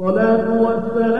والصلاة والسلام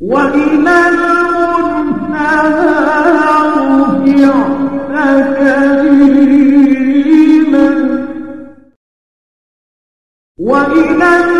وإلى المنهى رفعت كريما وإلى